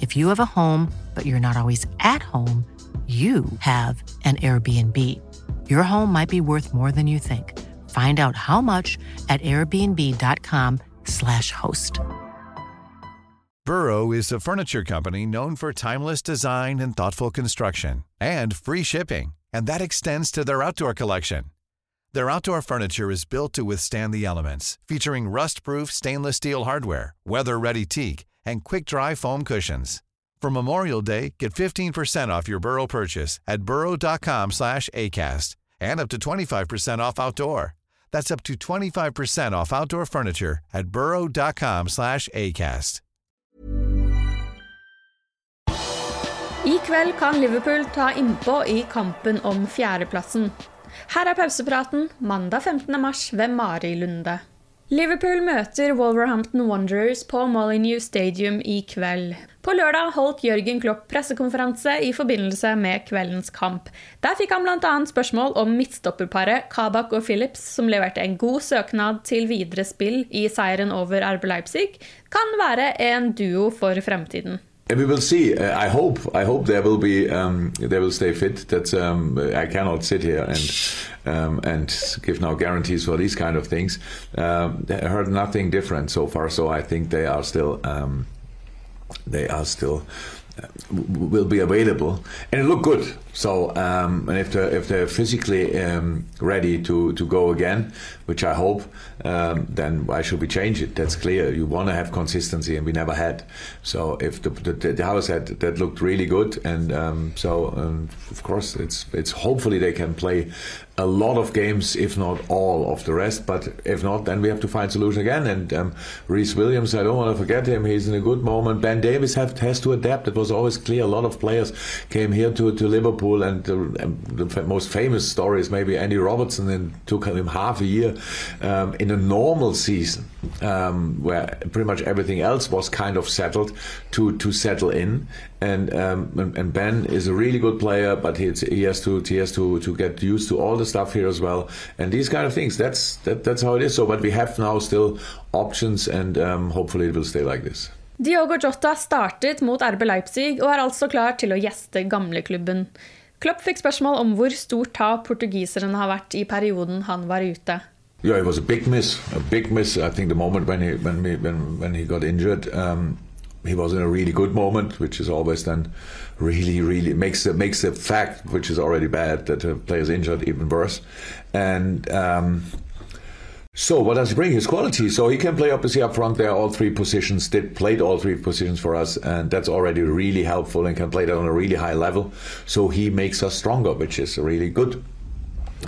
If you have a home, but you're not always at home, you have an Airbnb. Your home might be worth more than you think. Find out how much at airbnb.com/slash host. Burrow is a furniture company known for timeless design and thoughtful construction and free shipping, and that extends to their outdoor collection. Their outdoor furniture is built to withstand the elements, featuring rust-proof stainless steel hardware, weather-ready teak, and quick-dry foam cushions. For Memorial Day, get 15% off your Burrow purchase at burrow.com slash ACAST and up to 25% off outdoor. That's up to 25% off outdoor furniture at burrow.com slash ACAST. I kveld kan Liverpool ta innpå i kampen om fjerdeplassen. Her er pausepraten mandag 15. mars ved Mari Lunde. Liverpool møter Wolverhampton Wanderers på Molyneux Stadium i kveld. På lørdag holdt Jørgen Klopp pressekonferanse i forbindelse med kveldens kamp. Der fikk han bl.a. spørsmål om midtstopperparet Kabak og Phillips, som leverte en god søknad til videre spill i seieren over RB Leipzig, kan være en duo for fremtiden. We will see. Uh, I hope. I hope there will be. Um, they will stay fit. That um, I cannot sit here and um, and give now guarantees for these kind of things. Um, I heard nothing different so far. So I think they are still. Um, they are still uh, will be available and it look good so um, and if they're if they're physically um, ready to to go again which I hope um, then why should we change it that's clear you want to have consistency and we never had so if the, the, the house had that looked really good and um, so um, of course it's it's hopefully they can play a lot of games, if not all of the rest. But if not, then we have to find solution again. And um, Rhys Williams, I don't want to forget him. He's in a good moment. Ben Davies have, has to adapt. It was always clear. A lot of players came here to, to Liverpool, and the, the most famous story is maybe Andy Robertson. And took him half a year um, in a normal season, um, where pretty much everything else was kind of settled, to to settle in. And, um, and, and Ben is a really good player, but he, he has to he has to to get used to all the stuff here as well, and these kind of things. That's that, that's how it is. So, but we have now still options, and um, hopefully it will stay like this. Diogo Jota startet mot RB Leipzig og er altså klar til å gjeste gamleklubben. Klopp fikk spørsmål om hvor stort tap portugiseren har vært i perioden han var ute. Yeah, it was a big miss. A big miss. I think the moment when he when he, when, when he got injured, um, he was in a really good moment, which is always then really, really makes the makes the fact, which is already bad, that a player's injured even worse. And um, so, what does he bring? His quality. So he can play obviously up front there, all three positions. Did played all three positions for us, and that's already really helpful and can play that on a really high level. So he makes us stronger, which is really good.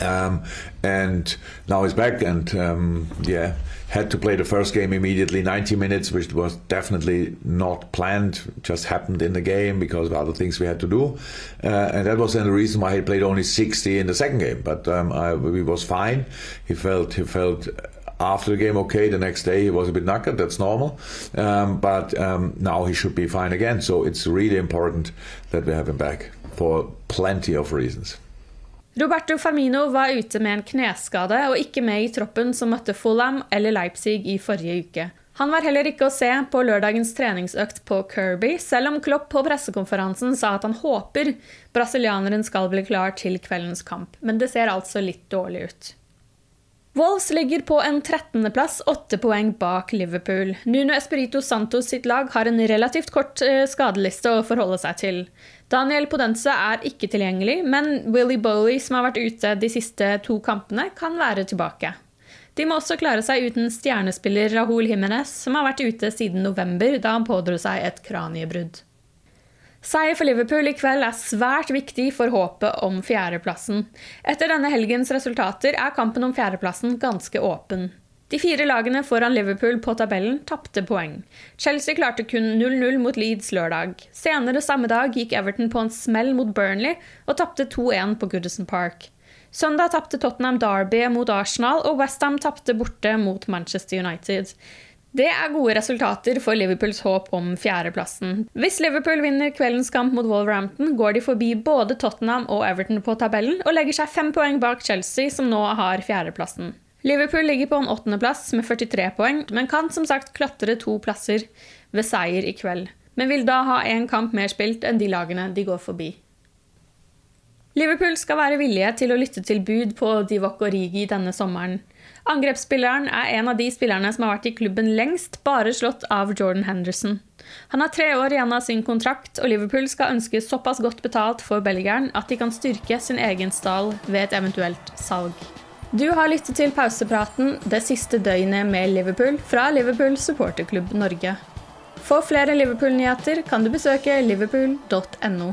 Um, and now he's back, and um, yeah, had to play the first game immediately, 90 minutes, which was definitely not planned, just happened in the game because of other things we had to do, uh, and that was then the reason why he played only 60 in the second game. But um, I, he was fine. He felt he felt after the game okay. The next day he was a bit knackered. That's normal, um, but um, now he should be fine again. So it's really important that we have him back for plenty of reasons. Roberto Firmino var ute med en kneskade og ikke med i troppen som møtte Fulham eller Leipzig i forrige uke. Han var heller ikke å se på lørdagens treningsøkt på Kirby, selv om Klopp på pressekonferansen sa at han håper brasilianeren skal bli klar til kveldens kamp, men det ser altså litt dårlig ut. Wolves ligger på en 13.-plass, åtte poeng bak Liverpool. Nuno Espirito Santos sitt lag har en relativt kort eh, skadeliste å forholde seg til. Daniel Podense er ikke tilgjengelig, men Willy Boley, som har vært ute de siste to kampene, kan være tilbake. De må også klare seg uten stjernespiller Rahul Jimenez, som har vært ute siden november, da han pådro seg et kraniebrudd. Seier for Liverpool i kveld er svært viktig for håpet om fjerdeplassen. Etter denne helgens resultater er kampen om fjerdeplassen ganske åpen. De fire lagene foran Liverpool på tabellen tapte poeng. Chelsea klarte kun 0-0 mot Leeds lørdag. Senere samme dag gikk Everton på en smell mot Burnley og tapte 2-1 på Goodison Park. Søndag tapte Tottenham Derby mot Arsenal, og Westham tapte borte mot Manchester United. Det er gode resultater for Liverpools håp om fjerdeplassen. Hvis Liverpool vinner kveldens kamp mot Wolverhampton, går de forbi både Tottenham og Everton på tabellen, og legger seg fem poeng bak Chelsea, som nå har fjerdeplassen. Liverpool ligger på en åttendeplass med 43 poeng, men kan som sagt klatre to plasser ved seier i kveld. Men vil da ha én kamp mer spilt enn de lagene de går forbi. Liverpool skal være villige til å lytte til bud på Divok Origi denne sommeren. Angrepsspilleren er en av de spillerne som har vært i klubben lengst, bare slått av Jordan Henderson. Han har tre år igjen av sin kontrakt, og Liverpool skal ønske såpass godt betalt for belgieren at de kan styrke sin egen stall ved et eventuelt salg. Du har lyttet til pausepraten det siste døgnet med Liverpool fra Liverpool supporterklubb Norge. For flere Liverpool-nyheter kan du besøke liverpool.no.